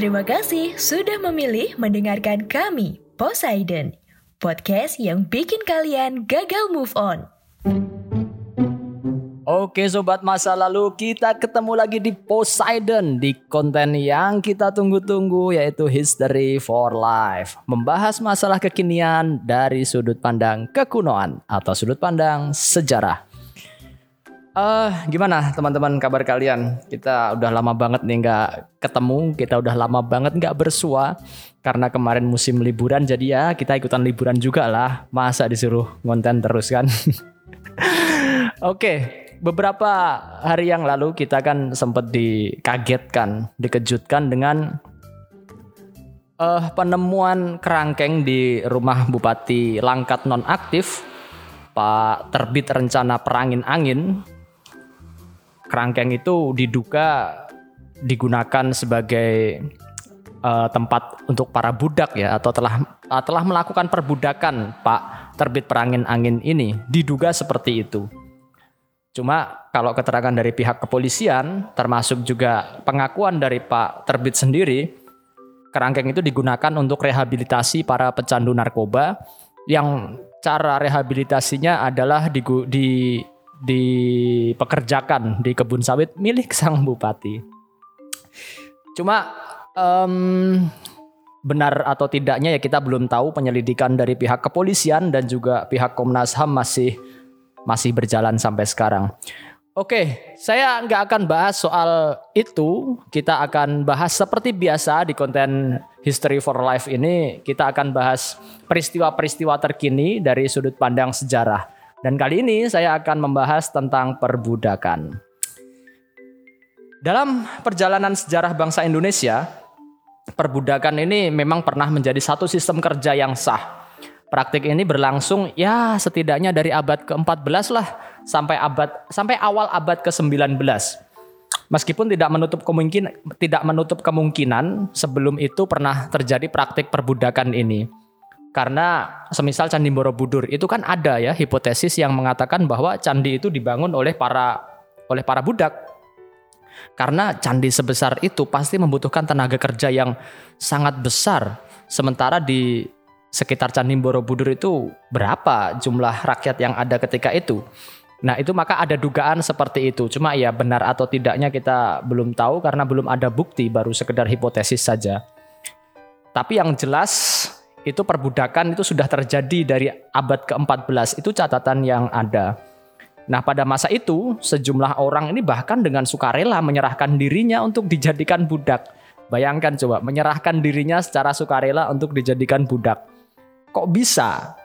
Terima kasih sudah memilih mendengarkan kami, Poseidon. Podcast yang bikin kalian gagal move on. Oke sobat masa lalu kita ketemu lagi di Poseidon di konten yang kita tunggu-tunggu yaitu History for Life. Membahas masalah kekinian dari sudut pandang kekunoan atau sudut pandang sejarah. Eh gimana teman-teman kabar kalian? Kita udah lama banget nih nggak ketemu, kita udah lama banget nggak bersua karena kemarin musim liburan jadi ya kita ikutan liburan juga lah. Masa disuruh ngonten terus kan? Oke, beberapa hari yang lalu kita kan sempat dikagetkan, dikejutkan dengan eh penemuan kerangkeng di rumah Bupati Langkat nonaktif Pak Terbit Rencana Perangin Angin. Kerangkeng itu diduga digunakan sebagai eh, tempat untuk para budak ya atau telah eh, telah melakukan perbudakan Pak Terbit Perangin Angin ini diduga seperti itu. Cuma kalau keterangan dari pihak kepolisian, termasuk juga pengakuan dari Pak Terbit sendiri, kerangkeng itu digunakan untuk rehabilitasi para pecandu narkoba yang cara rehabilitasinya adalah digu- di dipekerjakan di kebun sawit milik sang bupati. Cuma em, benar atau tidaknya ya kita belum tahu penyelidikan dari pihak kepolisian dan juga pihak Komnas HAM masih masih berjalan sampai sekarang. Oke, saya nggak akan bahas soal itu. Kita akan bahas seperti biasa di konten History for Life ini. Kita akan bahas peristiwa-peristiwa terkini dari sudut pandang sejarah. Dan kali ini saya akan membahas tentang perbudakan. Dalam perjalanan sejarah bangsa Indonesia, perbudakan ini memang pernah menjadi satu sistem kerja yang sah. Praktik ini berlangsung ya setidaknya dari abad ke-14 lah sampai abad sampai awal abad ke-19. Meskipun tidak menutup kemungkinan tidak menutup kemungkinan sebelum itu pernah terjadi praktik perbudakan ini. Karena semisal Candi Borobudur itu kan ada ya hipotesis yang mengatakan bahwa candi itu dibangun oleh para oleh para budak. Karena candi sebesar itu pasti membutuhkan tenaga kerja yang sangat besar. Sementara di sekitar Candi Borobudur itu berapa jumlah rakyat yang ada ketika itu? Nah, itu maka ada dugaan seperti itu. Cuma ya benar atau tidaknya kita belum tahu karena belum ada bukti, baru sekedar hipotesis saja. Tapi yang jelas itu perbudakan itu sudah terjadi dari abad ke-14. Itu catatan yang ada. Nah, pada masa itu sejumlah orang ini bahkan dengan sukarela menyerahkan dirinya untuk dijadikan budak. Bayangkan coba, menyerahkan dirinya secara sukarela untuk dijadikan budak. Kok bisa?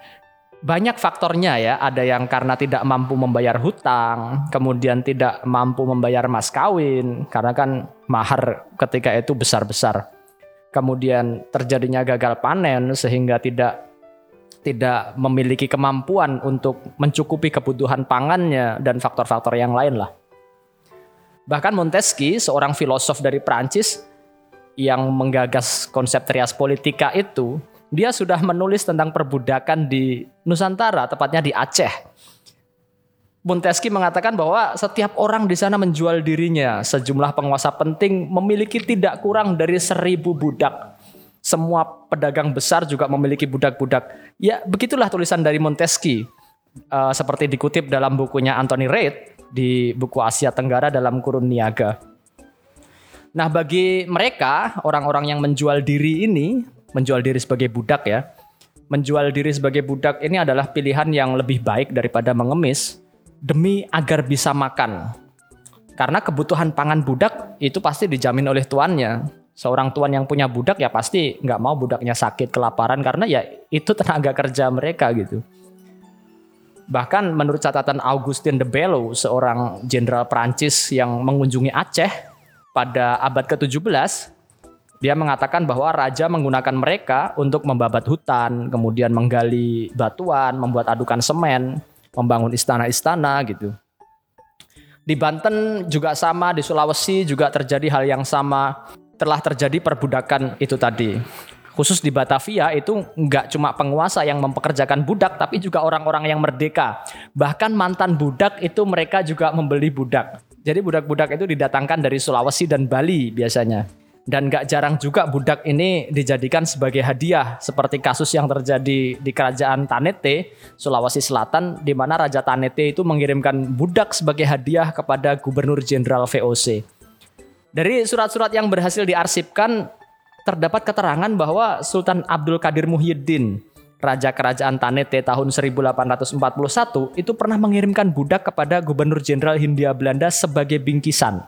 Banyak faktornya ya, ada yang karena tidak mampu membayar hutang, kemudian tidak mampu membayar mas kawin, karena kan mahar ketika itu besar-besar. Kemudian terjadinya gagal panen sehingga tidak tidak memiliki kemampuan untuk mencukupi kebutuhan pangannya dan faktor-faktor yang lain lah. Bahkan Montesquieu, seorang filosof dari Prancis yang menggagas konsep trias politika itu, dia sudah menulis tentang perbudakan di Nusantara, tepatnya di Aceh. Montesquieu mengatakan bahwa setiap orang di sana menjual dirinya. Sejumlah penguasa penting memiliki tidak kurang dari seribu budak. Semua pedagang besar juga memiliki budak-budak. Ya, begitulah tulisan dari Montesquieu. Eh, seperti dikutip dalam bukunya Anthony Reid di buku Asia Tenggara dalam kurun niaga. Nah, bagi mereka orang-orang yang menjual diri ini, menjual diri sebagai budak ya, menjual diri sebagai budak ini adalah pilihan yang lebih baik daripada mengemis demi agar bisa makan. Karena kebutuhan pangan budak itu pasti dijamin oleh tuannya. Seorang tuan yang punya budak ya pasti nggak mau budaknya sakit kelaparan karena ya itu tenaga kerja mereka gitu. Bahkan menurut catatan Augustin de Bello, seorang jenderal Prancis yang mengunjungi Aceh pada abad ke-17, dia mengatakan bahwa raja menggunakan mereka untuk membabat hutan, kemudian menggali batuan, membuat adukan semen, membangun istana-istana gitu. Di Banten juga sama, di Sulawesi juga terjadi hal yang sama. Telah terjadi perbudakan itu tadi khusus di Batavia itu nggak cuma penguasa yang mempekerjakan budak, tapi juga orang-orang yang merdeka. Bahkan mantan budak itu mereka juga membeli budak. Jadi budak-budak itu didatangkan dari Sulawesi dan Bali biasanya. Dan gak jarang juga budak ini dijadikan sebagai hadiah seperti kasus yang terjadi di kerajaan Tanete, Sulawesi Selatan di mana Raja Tanete itu mengirimkan budak sebagai hadiah kepada Gubernur Jenderal VOC. Dari surat-surat yang berhasil diarsipkan terdapat keterangan bahwa Sultan Abdul Qadir Muhyiddin, Raja Kerajaan Tanete tahun 1841 itu pernah mengirimkan budak kepada Gubernur Jenderal Hindia Belanda sebagai bingkisan.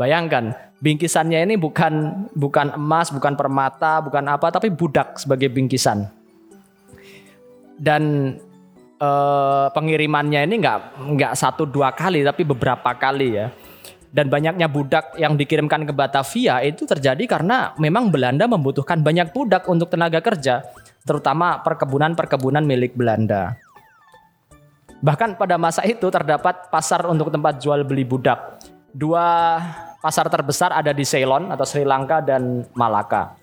Bayangkan, bingkisannya ini bukan bukan emas, bukan permata, bukan apa, tapi budak sebagai bingkisan. Dan eh, pengirimannya ini nggak nggak satu dua kali, tapi beberapa kali ya dan banyaknya budak yang dikirimkan ke Batavia itu terjadi karena memang Belanda membutuhkan banyak budak untuk tenaga kerja, terutama perkebunan-perkebunan milik Belanda. Bahkan pada masa itu terdapat pasar untuk tempat jual beli budak. Dua pasar terbesar ada di Ceylon atau Sri Lanka dan Malaka.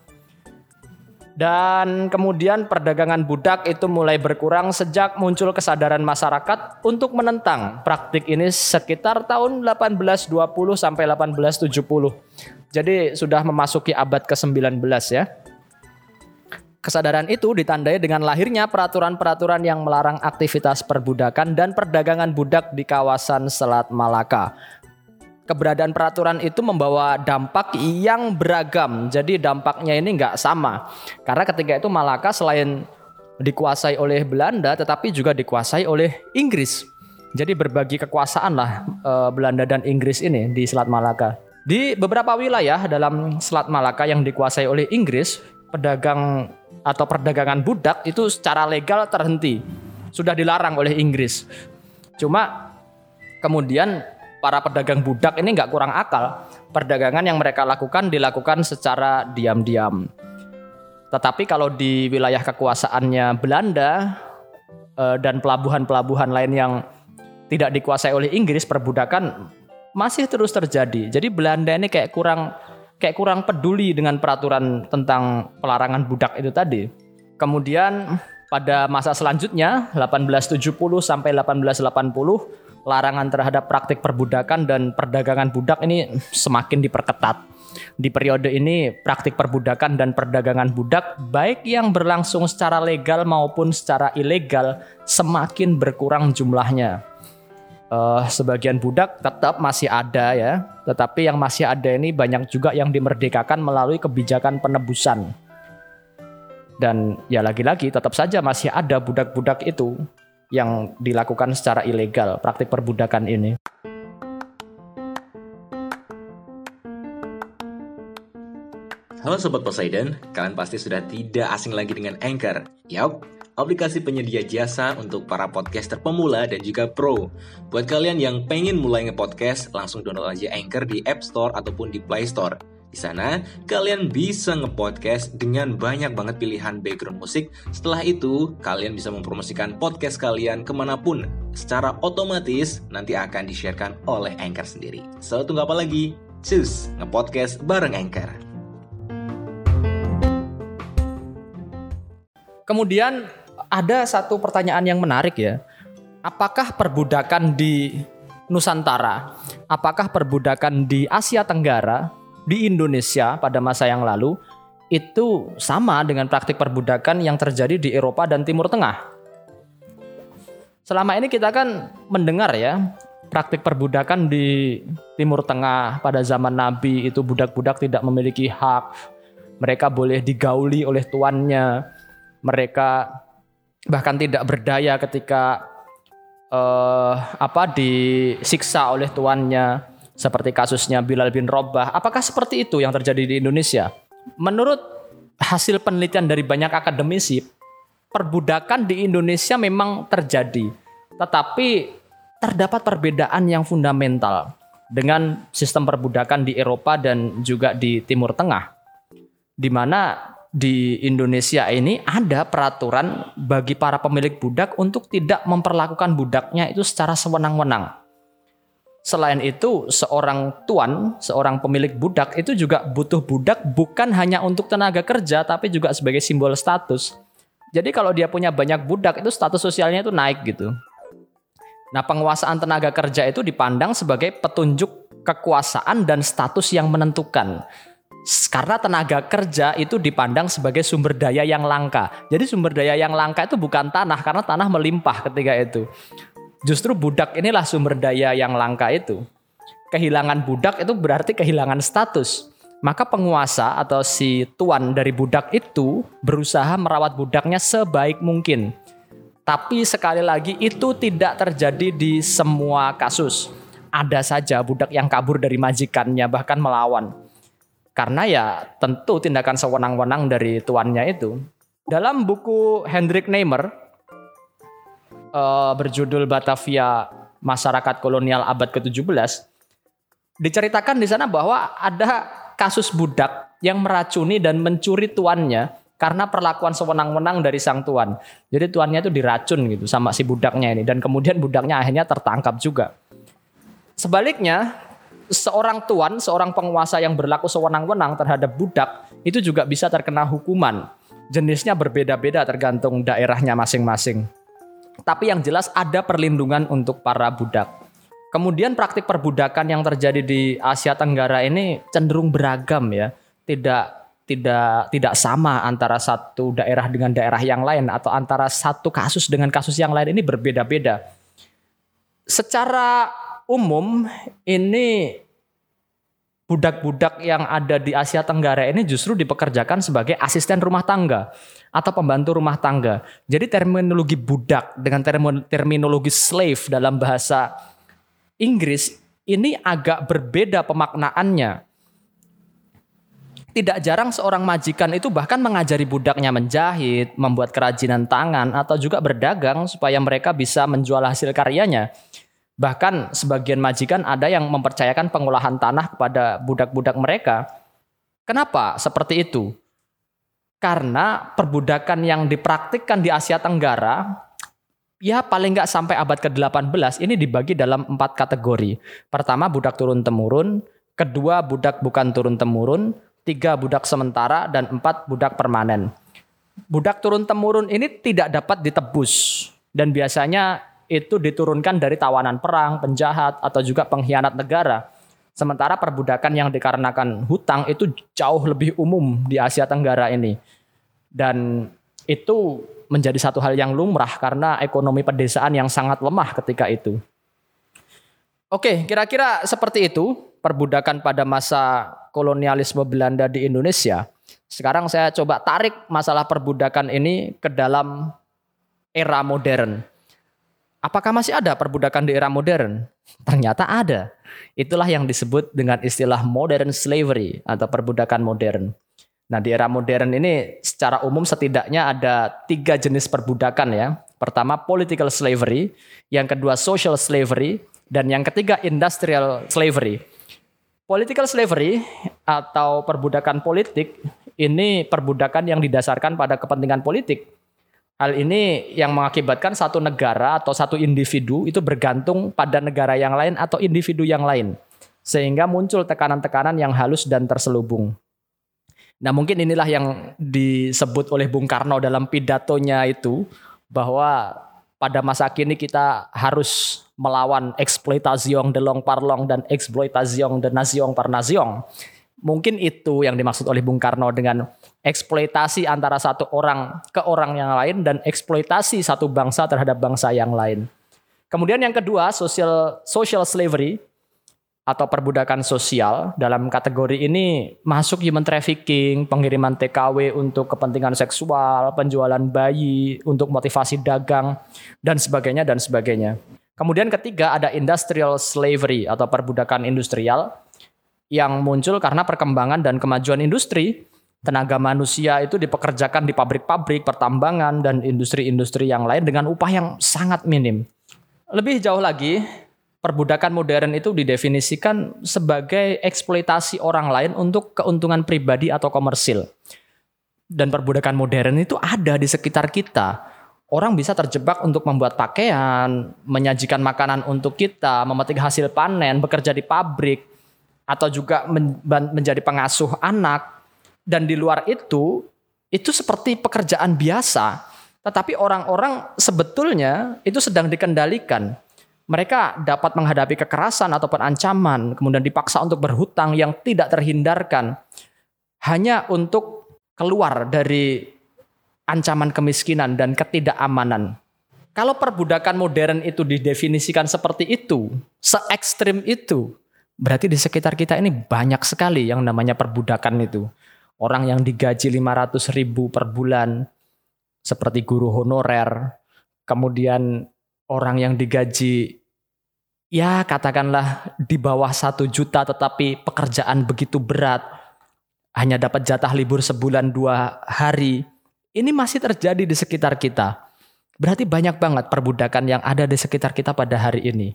Dan kemudian perdagangan budak itu mulai berkurang sejak muncul kesadaran masyarakat untuk menentang praktik ini sekitar tahun 1820 sampai 1870. Jadi sudah memasuki abad ke-19 ya. Kesadaran itu ditandai dengan lahirnya peraturan-peraturan yang melarang aktivitas perbudakan dan perdagangan budak di kawasan Selat Malaka keberadaan peraturan itu membawa dampak yang beragam. Jadi dampaknya ini nggak sama. Karena ketika itu Malaka selain dikuasai oleh Belanda, tetapi juga dikuasai oleh Inggris. Jadi berbagi kekuasaan lah e, Belanda dan Inggris ini di Selat Malaka. Di beberapa wilayah dalam Selat Malaka yang dikuasai oleh Inggris, pedagang atau perdagangan budak itu secara legal terhenti. Sudah dilarang oleh Inggris. Cuma kemudian para pedagang budak ini nggak kurang akal. Perdagangan yang mereka lakukan dilakukan secara diam-diam. Tetapi kalau di wilayah kekuasaannya Belanda eh, dan pelabuhan-pelabuhan lain yang tidak dikuasai oleh Inggris, perbudakan masih terus terjadi. Jadi Belanda ini kayak kurang kayak kurang peduli dengan peraturan tentang pelarangan budak itu tadi. Kemudian pada masa selanjutnya 1870 sampai 1880 larangan terhadap praktik perbudakan dan perdagangan budak ini semakin diperketat. Di periode ini, praktik perbudakan dan perdagangan budak, baik yang berlangsung secara legal maupun secara ilegal, semakin berkurang jumlahnya. Uh, sebagian budak tetap masih ada ya, tetapi yang masih ada ini banyak juga yang dimerdekakan melalui kebijakan penebusan. Dan ya lagi-lagi tetap saja masih ada budak-budak itu yang dilakukan secara ilegal, praktik perbudakan ini. Halo Sobat Poseidon, kalian pasti sudah tidak asing lagi dengan Anchor. Yap, aplikasi penyedia jasa untuk para podcaster pemula dan juga pro. Buat kalian yang pengen mulai nge-podcast, langsung download aja Anchor di App Store ataupun di Play Store. Di sana, kalian bisa nge-podcast dengan banyak banget pilihan background musik. Setelah itu, kalian bisa mempromosikan podcast kalian ke mana pun. Secara otomatis, nanti akan di-sharekan oleh Anchor sendiri. So, tunggu apa lagi? Cus, nge-podcast bareng Anchor. Kemudian ada satu pertanyaan yang menarik ya. Apakah perbudakan di Nusantara, apakah perbudakan di Asia Tenggara di Indonesia pada masa yang lalu itu sama dengan praktik perbudakan yang terjadi di Eropa dan Timur Tengah. Selama ini kita kan mendengar ya praktik perbudakan di Timur Tengah pada zaman Nabi itu budak-budak tidak memiliki hak, mereka boleh digauli oleh tuannya, mereka bahkan tidak berdaya ketika eh apa disiksa oleh tuannya seperti kasusnya Bilal bin Robah. Apakah seperti itu yang terjadi di Indonesia? Menurut hasil penelitian dari banyak akademisi, perbudakan di Indonesia memang terjadi, tetapi terdapat perbedaan yang fundamental dengan sistem perbudakan di Eropa dan juga di Timur Tengah, di mana di Indonesia ini ada peraturan bagi para pemilik budak untuk tidak memperlakukan budaknya itu secara sewenang-wenang. Selain itu, seorang tuan, seorang pemilik budak itu juga butuh budak bukan hanya untuk tenaga kerja tapi juga sebagai simbol status. Jadi kalau dia punya banyak budak itu status sosialnya itu naik gitu. Nah, penguasaan tenaga kerja itu dipandang sebagai petunjuk kekuasaan dan status yang menentukan. Karena tenaga kerja itu dipandang sebagai sumber daya yang langka. Jadi sumber daya yang langka itu bukan tanah karena tanah melimpah ketika itu. Justru budak inilah sumber daya yang langka itu. Kehilangan budak itu berarti kehilangan status. Maka penguasa atau si tuan dari budak itu berusaha merawat budaknya sebaik mungkin. Tapi sekali lagi itu tidak terjadi di semua kasus. Ada saja budak yang kabur dari majikannya bahkan melawan. Karena ya tentu tindakan sewenang-wenang dari tuannya itu. Dalam buku Hendrik Neymer uh, berjudul Batavia Masyarakat Kolonial Abad ke-17 diceritakan di sana bahwa ada kasus budak yang meracuni dan mencuri tuannya karena perlakuan sewenang-wenang dari sang tuan. Jadi tuannya itu diracun gitu sama si budaknya ini dan kemudian budaknya akhirnya tertangkap juga. Sebaliknya, seorang tuan, seorang penguasa yang berlaku sewenang-wenang terhadap budak itu juga bisa terkena hukuman. Jenisnya berbeda-beda tergantung daerahnya masing-masing. Tapi yang jelas ada perlindungan untuk para budak. Kemudian praktik perbudakan yang terjadi di Asia Tenggara ini cenderung beragam ya. Tidak tidak tidak sama antara satu daerah dengan daerah yang lain atau antara satu kasus dengan kasus yang lain ini berbeda-beda. Secara umum ini budak-budak yang ada di Asia Tenggara ini justru dipekerjakan sebagai asisten rumah tangga atau pembantu rumah tangga. Jadi terminologi budak dengan terminologi slave dalam bahasa Inggris ini agak berbeda pemaknaannya tidak jarang seorang majikan itu bahkan mengajari budaknya menjahit, membuat kerajinan tangan, atau juga berdagang supaya mereka bisa menjual hasil karyanya. Bahkan sebagian majikan ada yang mempercayakan pengolahan tanah kepada budak-budak mereka. Kenapa seperti itu? Karena perbudakan yang dipraktikkan di Asia Tenggara ya paling nggak sampai abad ke-18 ini dibagi dalam empat kategori. Pertama budak turun temurun, kedua budak bukan turun temurun, tiga budak sementara, dan empat budak permanen. Budak turun-temurun ini tidak dapat ditebus dan biasanya itu diturunkan dari tawanan perang, penjahat, atau juga pengkhianat negara. Sementara perbudakan yang dikarenakan hutang itu jauh lebih umum di Asia Tenggara ini. Dan itu menjadi satu hal yang lumrah karena ekonomi pedesaan yang sangat lemah ketika itu. Oke, kira-kira seperti itu perbudakan pada masa kolonialisme Belanda di Indonesia. Sekarang saya coba tarik masalah perbudakan ini ke dalam era modern. Apakah masih ada perbudakan di era modern? Ternyata ada. Itulah yang disebut dengan istilah modern slavery atau perbudakan modern. Nah di era modern ini secara umum setidaknya ada tiga jenis perbudakan ya. Pertama political slavery, yang kedua social slavery, dan yang ketiga industrial slavery. Political slavery atau perbudakan politik ini perbudakan yang didasarkan pada kepentingan politik. Hal ini yang mengakibatkan satu negara atau satu individu itu bergantung pada negara yang lain atau individu yang lain. Sehingga muncul tekanan-tekanan yang halus dan terselubung. Nah mungkin inilah yang disebut oleh Bung Karno dalam pidatonya itu bahwa pada masa kini kita harus melawan eksploitasiong delong parlong dan eksploitasiong de naziong par. Mungkin itu yang dimaksud oleh Bung Karno dengan eksploitasi antara satu orang ke orang yang lain dan eksploitasi satu bangsa terhadap bangsa yang lain. Kemudian yang kedua, social social slavery atau perbudakan sosial dalam kategori ini masuk human trafficking, pengiriman TKW untuk kepentingan seksual, penjualan bayi untuk motivasi dagang dan sebagainya dan sebagainya. Kemudian ketiga ada industrial slavery atau perbudakan industrial yang muncul karena perkembangan dan kemajuan industri. Tenaga manusia itu dipekerjakan di pabrik-pabrik, pertambangan, dan industri-industri yang lain dengan upah yang sangat minim. Lebih jauh lagi, perbudakan modern itu didefinisikan sebagai eksploitasi orang lain untuk keuntungan pribadi atau komersil. Dan perbudakan modern itu ada di sekitar kita orang bisa terjebak untuk membuat pakaian, menyajikan makanan untuk kita, memetik hasil panen, bekerja di pabrik, atau juga men menjadi pengasuh anak. Dan di luar itu, itu seperti pekerjaan biasa. Tetapi orang-orang sebetulnya itu sedang dikendalikan. Mereka dapat menghadapi kekerasan ataupun ancaman, kemudian dipaksa untuk berhutang yang tidak terhindarkan. Hanya untuk keluar dari ancaman kemiskinan dan ketidakamanan. Kalau perbudakan modern itu didefinisikan seperti itu, se ekstrim itu, berarti di sekitar kita ini banyak sekali yang namanya perbudakan itu. Orang yang digaji 500 ribu per bulan, seperti guru honorer, kemudian orang yang digaji ya katakanlah di bawah satu juta tetapi pekerjaan begitu berat, hanya dapat jatah libur sebulan dua hari, ini masih terjadi di sekitar kita. Berarti banyak banget perbudakan yang ada di sekitar kita pada hari ini.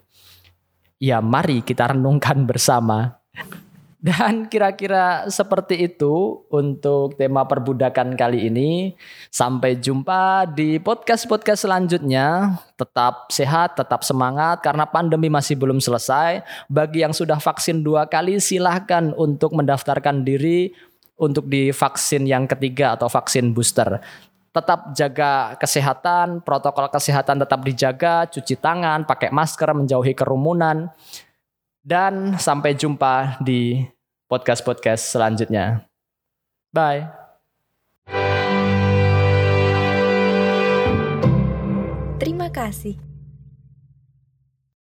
Ya mari kita renungkan bersama. Dan kira-kira seperti itu untuk tema perbudakan kali ini. Sampai jumpa di podcast-podcast selanjutnya. Tetap sehat, tetap semangat karena pandemi masih belum selesai. Bagi yang sudah vaksin dua kali silahkan untuk mendaftarkan diri untuk di vaksin yang ketiga atau vaksin booster. Tetap jaga kesehatan, protokol kesehatan tetap dijaga, cuci tangan, pakai masker, menjauhi kerumunan. Dan sampai jumpa di podcast-podcast selanjutnya. Bye. Terima kasih.